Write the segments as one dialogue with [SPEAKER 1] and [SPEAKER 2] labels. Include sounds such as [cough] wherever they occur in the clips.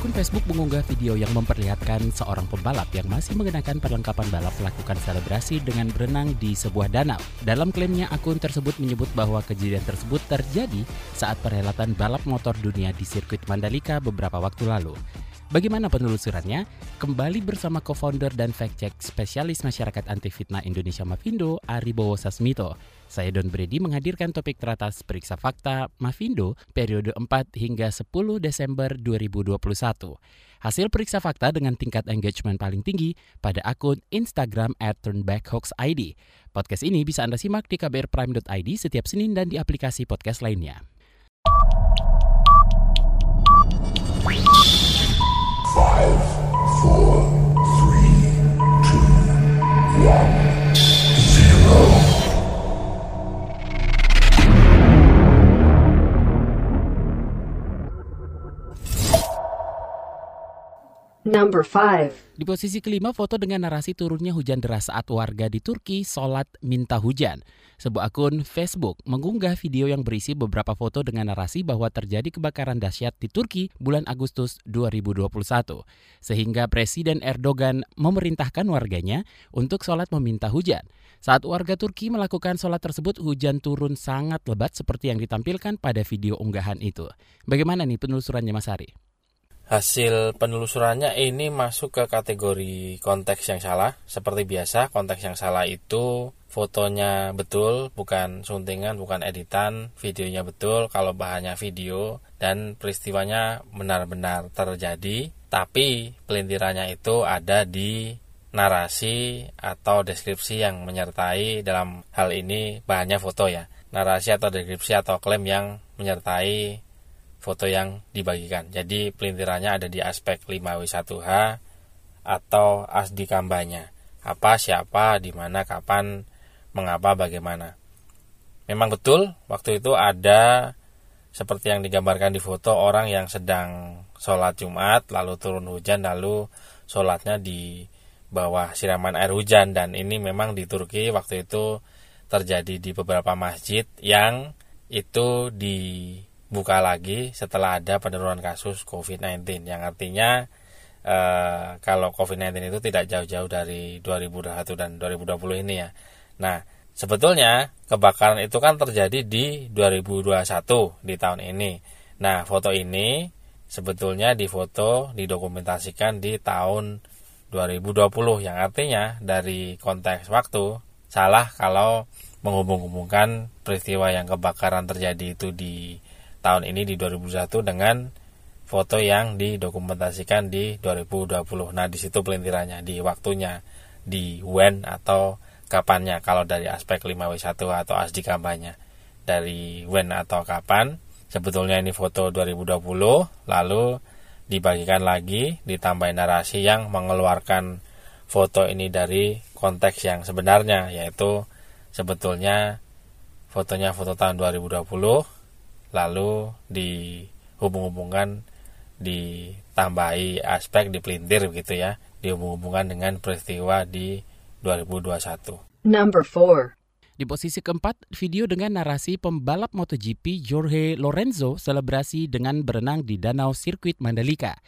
[SPEAKER 1] Akun Facebook mengunggah video yang memperlihatkan seorang pembalap yang masih mengenakan perlengkapan balap melakukan selebrasi dengan berenang di sebuah danau. Dalam klaimnya, akun tersebut menyebut bahwa kejadian tersebut terjadi saat perhelatan balap motor dunia di sirkuit Mandalika beberapa waktu lalu. Bagaimana penelusurannya? Kembali bersama co-founder dan fact-check spesialis masyarakat anti fitnah Indonesia Mavindo, Aribowo Sasmito. Saya Don Brady menghadirkan topik teratas Periksa Fakta Mavindo periode 4 hingga 10 Desember 2021. Hasil periksa fakta dengan tingkat engagement paling tinggi pada akun Instagram at turnbackhoaxid. Podcast ini bisa Anda simak di kbrprime.id setiap Senin dan di aplikasi podcast lainnya. Five, four, three, two, one.
[SPEAKER 2] Number 5.
[SPEAKER 1] Di posisi kelima, foto dengan narasi turunnya hujan deras saat warga di Turki sholat minta hujan. Sebuah akun Facebook mengunggah video yang berisi beberapa foto dengan narasi bahwa terjadi kebakaran dahsyat di Turki bulan Agustus 2021. Sehingga Presiden Erdogan memerintahkan warganya untuk sholat meminta hujan. Saat warga Turki melakukan sholat tersebut, hujan turun sangat lebat seperti yang ditampilkan pada video unggahan itu. Bagaimana nih penelusurannya Mas Ari?
[SPEAKER 3] Hasil penelusurannya ini masuk ke kategori konteks yang salah. Seperti biasa, konteks yang salah itu fotonya betul, bukan suntingan, bukan editan, videonya betul kalau bahannya video dan peristiwanya benar-benar terjadi, tapi pelintirannya itu ada di narasi atau deskripsi yang menyertai dalam hal ini bahannya foto ya. Narasi atau deskripsi atau klaim yang menyertai foto yang dibagikan. Jadi pelintirannya ada di aspek 5W1H atau asdi kambanya. Apa, siapa, di mana, kapan, mengapa, bagaimana. Memang betul waktu itu ada seperti yang digambarkan di foto orang yang sedang sholat Jumat lalu turun hujan lalu sholatnya di bawah siraman air hujan dan ini memang di Turki waktu itu terjadi di beberapa masjid yang itu di buka lagi setelah ada penurunan kasus COVID-19 yang artinya eh, kalau COVID-19 itu tidak jauh-jauh dari 2021 dan 2020 ini ya. Nah, sebetulnya kebakaran itu kan terjadi di 2021 di tahun ini. Nah, foto ini sebetulnya difoto didokumentasikan di tahun 2020 yang artinya dari konteks waktu salah kalau menghubung-hubungkan peristiwa yang kebakaran terjadi itu di tahun ini di 2021 dengan foto yang didokumentasikan di 2020. Nah, di situ pelintirannya di waktunya, di when atau kapannya kalau dari aspek 5W1 atau asdi kampanye. Dari when atau kapan, sebetulnya ini foto 2020 lalu dibagikan lagi ditambahin narasi yang mengeluarkan foto ini dari konteks yang sebenarnya yaitu sebetulnya fotonya foto tahun 2020 lalu dihubung-hubungkan ditambahi aspek dipelintir gitu ya dihubung-hubungkan dengan peristiwa di 2021
[SPEAKER 2] Number 4.
[SPEAKER 1] Di posisi keempat, video dengan narasi pembalap MotoGP Jorge Lorenzo selebrasi dengan berenang di danau sirkuit Mandalika.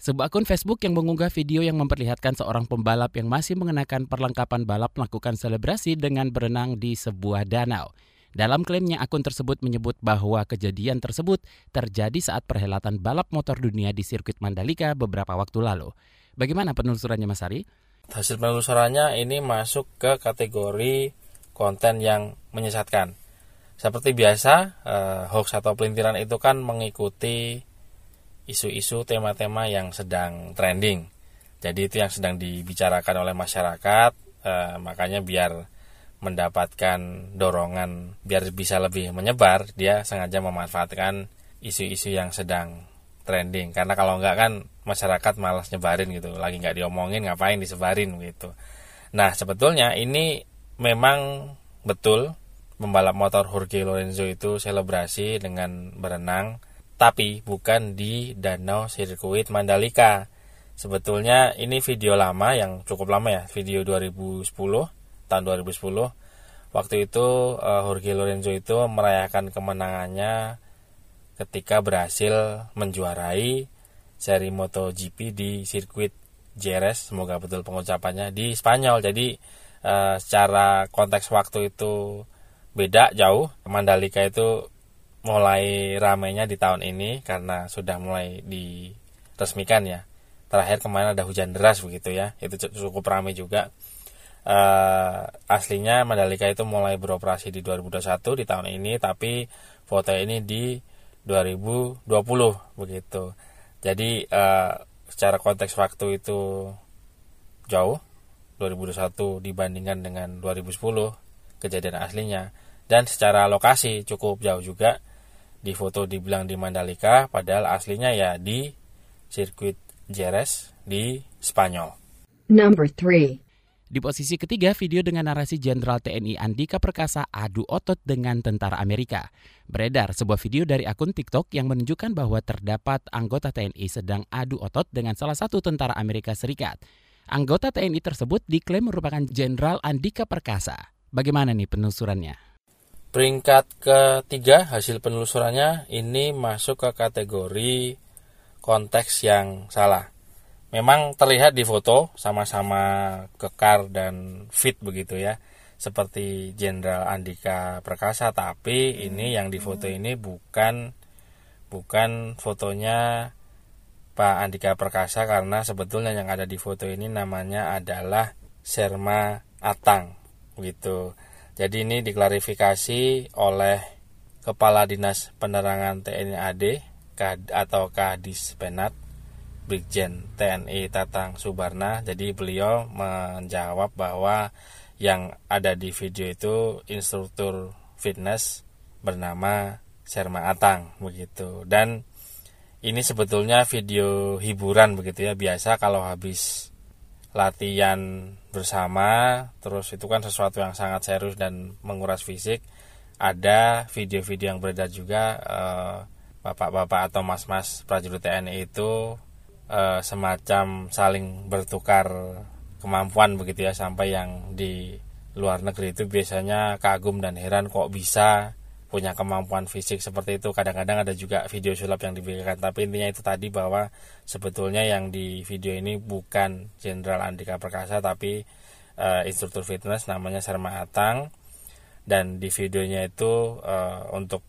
[SPEAKER 1] Sebuah akun Facebook yang mengunggah video yang memperlihatkan seorang pembalap yang masih mengenakan perlengkapan balap melakukan selebrasi dengan berenang di sebuah danau. Dalam klaimnya, akun tersebut menyebut bahwa kejadian tersebut terjadi saat perhelatan balap motor dunia di sirkuit Mandalika beberapa waktu lalu. Bagaimana penelusurannya Mas Ari?
[SPEAKER 3] hasil penelusurannya ini masuk ke kategori konten yang menyesatkan. Seperti biasa, eh, hoax atau pelintiran itu kan mengikuti isu-isu tema-tema yang sedang trending. Jadi itu yang sedang dibicarakan oleh masyarakat, eh, makanya biar mendapatkan dorongan biar bisa lebih menyebar, dia sengaja memanfaatkan isu-isu yang sedang trending. Karena kalau enggak kan masyarakat malas nyebarin gitu, lagi nggak diomongin ngapain disebarin gitu. Nah sebetulnya ini memang betul pembalap motor Jorge Lorenzo itu selebrasi dengan berenang tapi bukan di danau sirkuit Mandalika. Sebetulnya ini video lama yang cukup lama ya, video 2010 tahun 2010. Waktu itu uh, Jorge Lorenzo itu merayakan kemenangannya ketika berhasil menjuarai seri MotoGP di sirkuit Jerez, semoga betul pengucapannya di Spanyol. Jadi uh, secara konteks waktu itu beda jauh. Mandalika itu mulai ramainya di tahun ini karena sudah mulai diresmikan ya. Terakhir kemarin ada hujan deras begitu ya, itu cukup ramai juga. Uh, aslinya Mandalika itu mulai beroperasi di 2021 di tahun ini, tapi foto ini di 2020 begitu. Jadi uh, secara konteks waktu itu jauh 2021 dibandingkan dengan 2010 kejadian aslinya dan secara lokasi cukup jauh juga di foto dibilang di Mandalika padahal aslinya ya di sirkuit Jerez di Spanyol.
[SPEAKER 2] Number 3.
[SPEAKER 1] Di posisi ketiga, video dengan narasi Jenderal TNI Andika Perkasa adu otot dengan tentara Amerika. Beredar sebuah video dari akun TikTok yang menunjukkan bahwa terdapat anggota TNI sedang adu otot dengan salah satu tentara Amerika Serikat. Anggota TNI tersebut diklaim merupakan Jenderal Andika Perkasa. Bagaimana nih penelusurannya?
[SPEAKER 3] Peringkat ketiga hasil penelusurannya ini masuk ke kategori konteks yang salah memang terlihat di foto sama-sama kekar dan fit begitu ya. Seperti Jenderal Andika Perkasa tapi ini yang di foto ini bukan bukan fotonya Pak Andika Perkasa karena sebetulnya yang ada di foto ini namanya adalah Serma Atang gitu. Jadi ini diklarifikasi oleh Kepala Dinas Penerangan TNI AD atau Kadis Penat Brigjen TNI Tatang Subarna. Jadi beliau menjawab bahwa yang ada di video itu instruktur fitness bernama Sherma Atang begitu. Dan ini sebetulnya video hiburan begitu ya. Biasa kalau habis latihan bersama terus itu kan sesuatu yang sangat serius dan menguras fisik ada video-video yang beredar juga eh, bapak-bapak atau mas-mas prajurit TNI itu uh, semacam saling bertukar kemampuan begitu ya sampai yang di luar negeri itu biasanya kagum dan heran kok bisa punya kemampuan fisik seperti itu. Kadang-kadang ada juga video sulap yang diberikan. Tapi intinya itu tadi bahwa sebetulnya yang di video ini bukan Jenderal Andika Perkasa tapi uh, instruktur fitness namanya Sharma Atang. Dan di videonya itu uh, untuk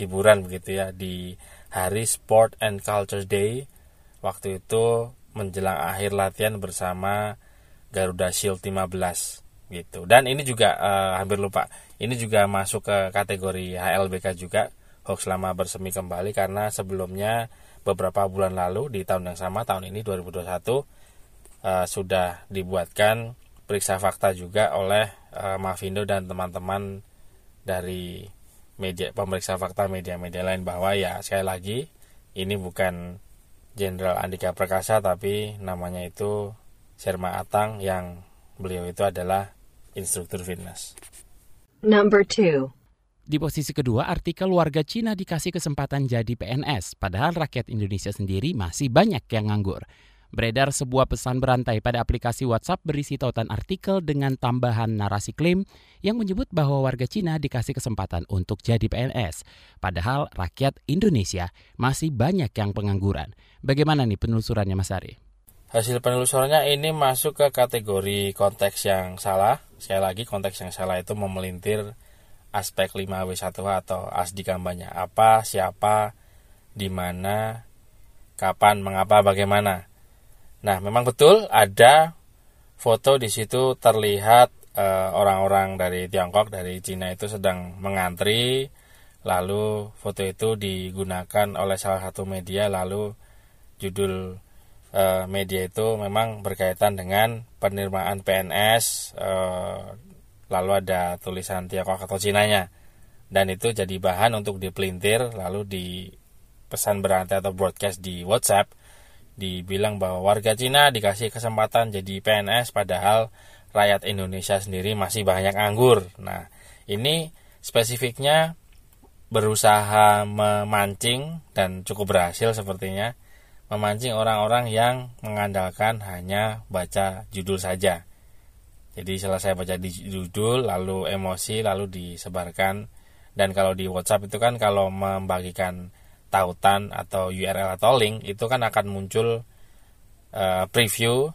[SPEAKER 3] hiburan begitu ya di hari Sport and Culture Day waktu itu menjelang akhir latihan bersama Garuda Shield 15 gitu. Dan ini juga uh, hampir lupa. Ini juga masuk ke kategori HLBK juga hoax lama bersemi kembali karena sebelumnya beberapa bulan lalu di tahun yang sama tahun ini 2021 uh, eh, sudah dibuatkan periksa fakta juga oleh uh, Mavindo dan teman-teman dari media pemeriksa fakta media-media lain bahwa ya sekali lagi ini bukan Jenderal Andika Perkasa tapi namanya itu Sherma Atang yang beliau itu adalah instruktur fitness.
[SPEAKER 2] Number two.
[SPEAKER 1] Di posisi kedua, artikel warga Cina dikasih kesempatan jadi PNS, padahal rakyat Indonesia sendiri masih banyak yang nganggur. Beredar sebuah pesan berantai pada aplikasi WhatsApp berisi tautan artikel dengan tambahan narasi klaim yang menyebut bahwa warga Cina dikasih kesempatan untuk jadi PNS. Padahal rakyat Indonesia masih banyak yang pengangguran. Bagaimana nih penelusurannya Mas Ari?
[SPEAKER 3] Hasil penelusurannya ini masuk ke kategori konteks yang salah. Sekali lagi konteks yang salah itu memelintir aspek 5W1H atau ASDI kampanye. Apa, siapa, di mana, kapan, mengapa, bagaimana. Nah, memang betul ada foto di situ terlihat eh, orang-orang uh, dari Tiongkok dari Cina itu sedang mengantri lalu foto itu digunakan oleh salah satu media lalu judul uh, media itu memang berkaitan dengan penerimaan PNS uh, eh, lalu ada tulisan Tiongkok atau Cinanya. Dan itu jadi bahan untuk dipelintir lalu di pesan berantai atau broadcast di WhatsApp dibilang bahwa warga Cina dikasih kesempatan jadi PNS padahal rakyat Indonesia sendiri masih banyak anggur. Nah, ini spesifiknya berusaha memancing dan cukup berhasil sepertinya memancing orang-orang yang mengandalkan hanya baca judul saja. Jadi selesai baca di judul lalu emosi lalu disebarkan dan kalau di WhatsApp itu kan kalau membagikan tautan atau URL atau link itu kan akan muncul uh, preview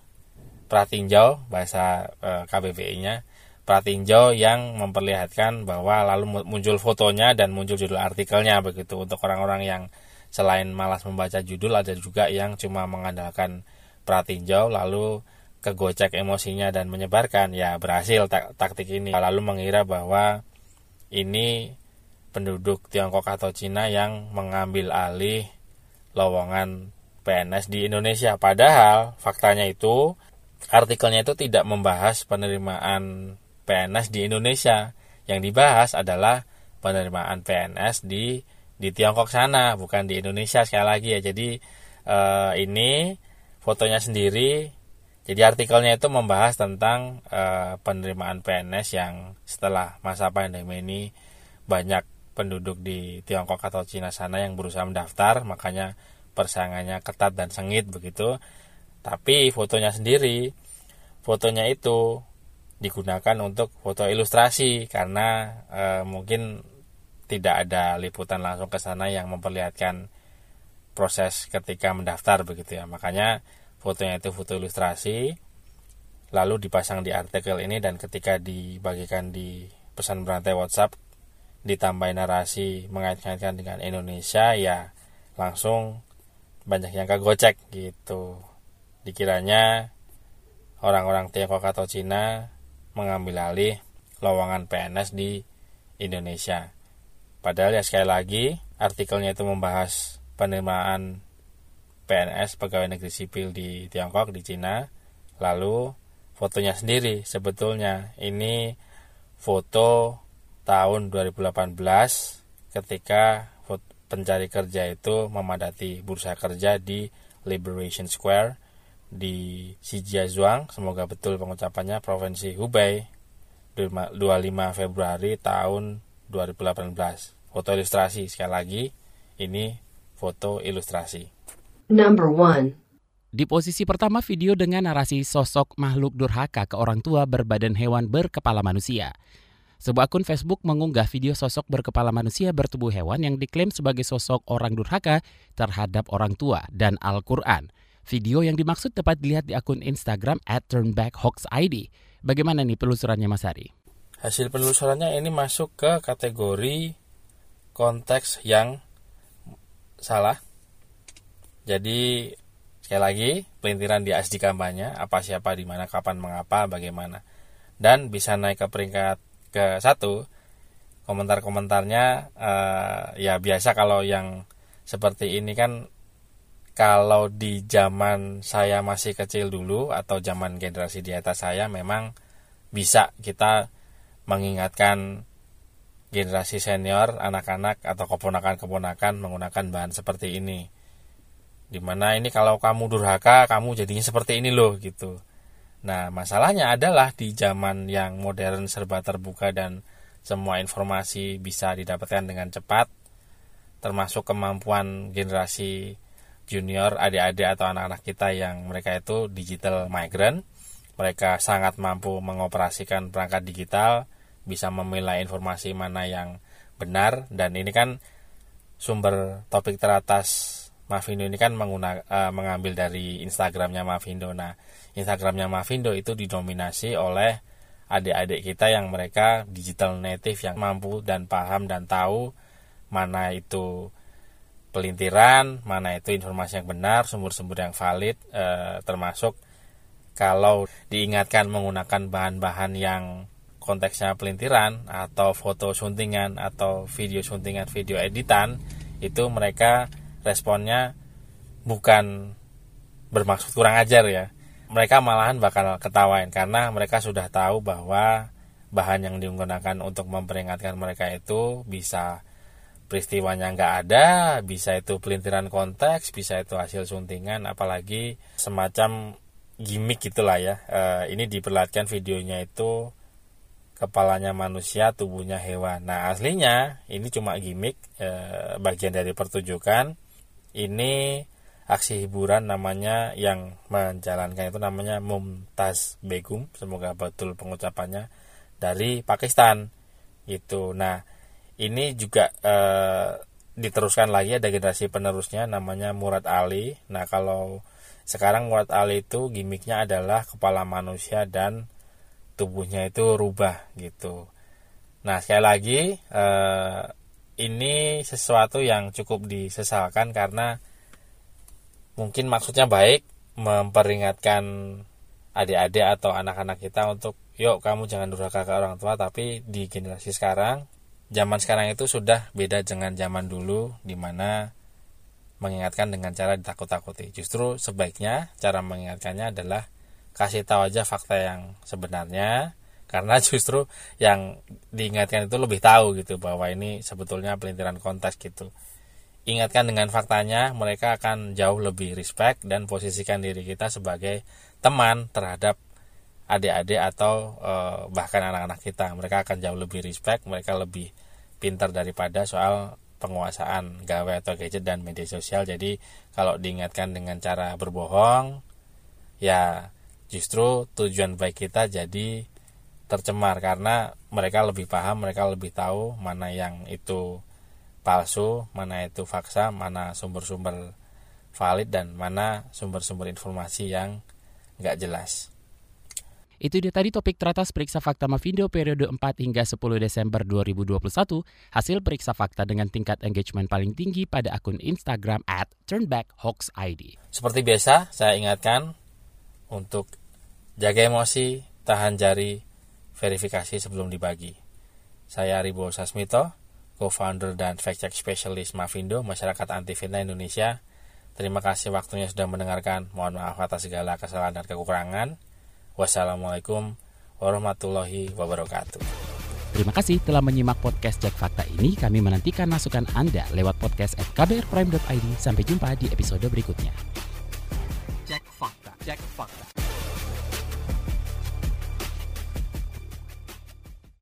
[SPEAKER 3] pratinjau bahasa uh, eh, KBBI-nya pratinjau yang memperlihatkan bahwa lalu muncul fotonya dan muncul judul artikelnya begitu. Untuk orang-orang yang selain malas membaca judul ada juga yang cuma mengandalkan pratinjau lalu kegocek emosinya dan menyebarkan. Ya berhasil tak taktik ini. Lalu mengira bahwa ini penduduk Tiongkok atau Cina yang mengambil alih lowongan PNS di Indonesia. Padahal faktanya itu artikelnya itu tidak membahas penerimaan PNS di Indonesia. Yang dibahas adalah penerimaan PNS di di Tiongkok sana bukan di Indonesia sekali lagi ya. Jadi eh, ini fotonya sendiri. Jadi artikelnya itu membahas tentang uh, penerimaan PNS yang setelah masa pandemi ini banyak penduduk di Tiongkok atau Cina sana yang berusaha mendaftar, makanya persaingannya ketat dan sengit begitu. Tapi fotonya sendiri, fotonya itu digunakan untuk foto ilustrasi karena e, mungkin tidak ada liputan langsung ke sana yang memperlihatkan proses ketika mendaftar begitu ya. Makanya fotonya itu foto ilustrasi lalu dipasang di artikel ini dan ketika dibagikan di pesan berantai WhatsApp ditambah narasi mengait-ngaitkan dengan Indonesia ya langsung banyak yang kagocek gitu. Dikiranya orang-orang Tiongkok atau Cina mengambil alih lowongan PNS di Indonesia. Padahal ya sekali lagi artikelnya itu membahas penerimaan PNS pegawai negeri sipil di Tiongkok di Cina. Lalu fotonya sendiri sebetulnya. Ini foto tahun 2018 ketika pencari kerja itu memadati bursa kerja di Liberation Square di Shijiazhuang semoga betul pengucapannya provinsi Hubei 25 Februari tahun 2018 foto ilustrasi sekali lagi ini foto ilustrasi
[SPEAKER 2] Number one.
[SPEAKER 1] Di posisi pertama video dengan narasi sosok makhluk durhaka ke orang tua berbadan hewan berkepala manusia. Sebuah akun Facebook mengunggah video sosok berkepala manusia bertubuh hewan yang diklaim sebagai sosok orang durhaka terhadap orang tua dan Al-Quran. Video yang dimaksud dapat dilihat di akun Instagram at turnbackhoaxid. Bagaimana nih penelusurannya Mas Ari?
[SPEAKER 3] Hasil penelusurannya ini masuk ke kategori konteks yang salah jadi sekali lagi pelintiran di ASDI kampanye apa siapa di mana kapan mengapa bagaimana dan bisa naik ke peringkat ke satu komentar-komentarnya uh, ya biasa kalau yang seperti ini kan kalau di zaman saya masih kecil dulu atau zaman generasi di atas saya memang bisa kita mengingatkan generasi senior anak-anak atau keponakan-keponakan menggunakan bahan seperti ini. Di mana ini kalau kamu durhaka kamu jadinya seperti ini loh gitu nah masalahnya adalah di zaman yang modern serba terbuka dan semua informasi bisa didapatkan dengan cepat termasuk kemampuan generasi junior adik-adik atau anak-anak kita yang mereka itu digital migrant mereka sangat mampu mengoperasikan perangkat digital bisa memilah informasi mana yang benar dan ini kan sumber topik teratas Mavindo ini kan menggunakan uh, mengambil dari Instagramnya Mavindo. Nah, Instagramnya Mavindo itu didominasi oleh adik-adik kita yang mereka digital native yang mampu dan paham dan tahu mana itu pelintiran, mana itu informasi yang benar, sumber-sumber yang valid, uh, termasuk kalau diingatkan menggunakan bahan-bahan yang konteksnya pelintiran atau foto suntingan atau video suntingan video editan itu mereka responnya bukan bermaksud kurang ajar ya. Mereka malahan bakal ketawain karena mereka sudah tahu bahwa bahan yang digunakan untuk memperingatkan mereka itu bisa peristiwanya nggak ada, bisa itu pelintiran konteks, bisa itu hasil suntingan, apalagi semacam gimmick gitulah ya. E, ini diperlihatkan videonya itu kepalanya manusia, tubuhnya hewan. Nah, aslinya ini cuma gimmick e, bagian dari pertunjukan. Ini aksi hiburan namanya yang menjalankan itu namanya Mumtaz Begum, semoga betul pengucapannya dari Pakistan. Itu. Nah, ini juga e, diteruskan lagi ada generasi penerusnya namanya Murad Ali. Nah, kalau sekarang Murad Ali itu gimmicknya adalah kepala manusia dan tubuhnya itu rubah gitu. Nah sekali lagi eh, ini sesuatu yang cukup disesalkan karena mungkin maksudnya baik memperingatkan adik-adik atau anak-anak kita untuk yuk kamu jangan durhaka ke orang tua tapi di generasi sekarang zaman sekarang itu sudah beda dengan zaman dulu di mana mengingatkan dengan cara ditakut-takuti. Justru sebaiknya cara mengingatkannya adalah kasih tahu aja fakta yang sebenarnya karena [laughs] justru yang diingatkan itu lebih tahu gitu bahwa ini sebetulnya pelintiran kontes gitu ingatkan dengan faktanya mereka akan jauh lebih respect dan posisikan diri kita sebagai teman terhadap adik-adik atau e, bahkan anak-anak kita. Mereka akan jauh lebih respect mereka lebih pintar daripada soal penguasaan gawe atau gadget dan media sosial. Jadi kalau diingatkan dengan cara berbohong ya justru tujuan baik kita jadi tercemar karena mereka lebih paham, mereka lebih tahu mana yang itu palsu, mana itu faksa, mana sumber-sumber valid dan mana sumber-sumber informasi yang nggak jelas.
[SPEAKER 1] Itu dia tadi topik teratas periksa fakta Mavindo periode 4 hingga 10 Desember 2021, hasil periksa fakta dengan tingkat engagement paling tinggi pada akun Instagram at turnbackhoaxid.
[SPEAKER 3] Seperti biasa, saya ingatkan untuk jaga emosi, tahan jari, verifikasi sebelum dibagi. Saya Ribo Sasmito, co-founder dan fact-check specialist Mavindo, Masyarakat Anti Fitnah Indonesia. Terima kasih waktunya sudah mendengarkan. Mohon maaf atas segala kesalahan dan kekurangan. Wassalamualaikum warahmatullahi wabarakatuh.
[SPEAKER 1] Terima kasih telah menyimak podcast Cek Fakta ini. Kami menantikan masukan Anda lewat podcast at kbrprime.id. Sampai jumpa di episode berikutnya. Cek Fakta. Cek Fakta.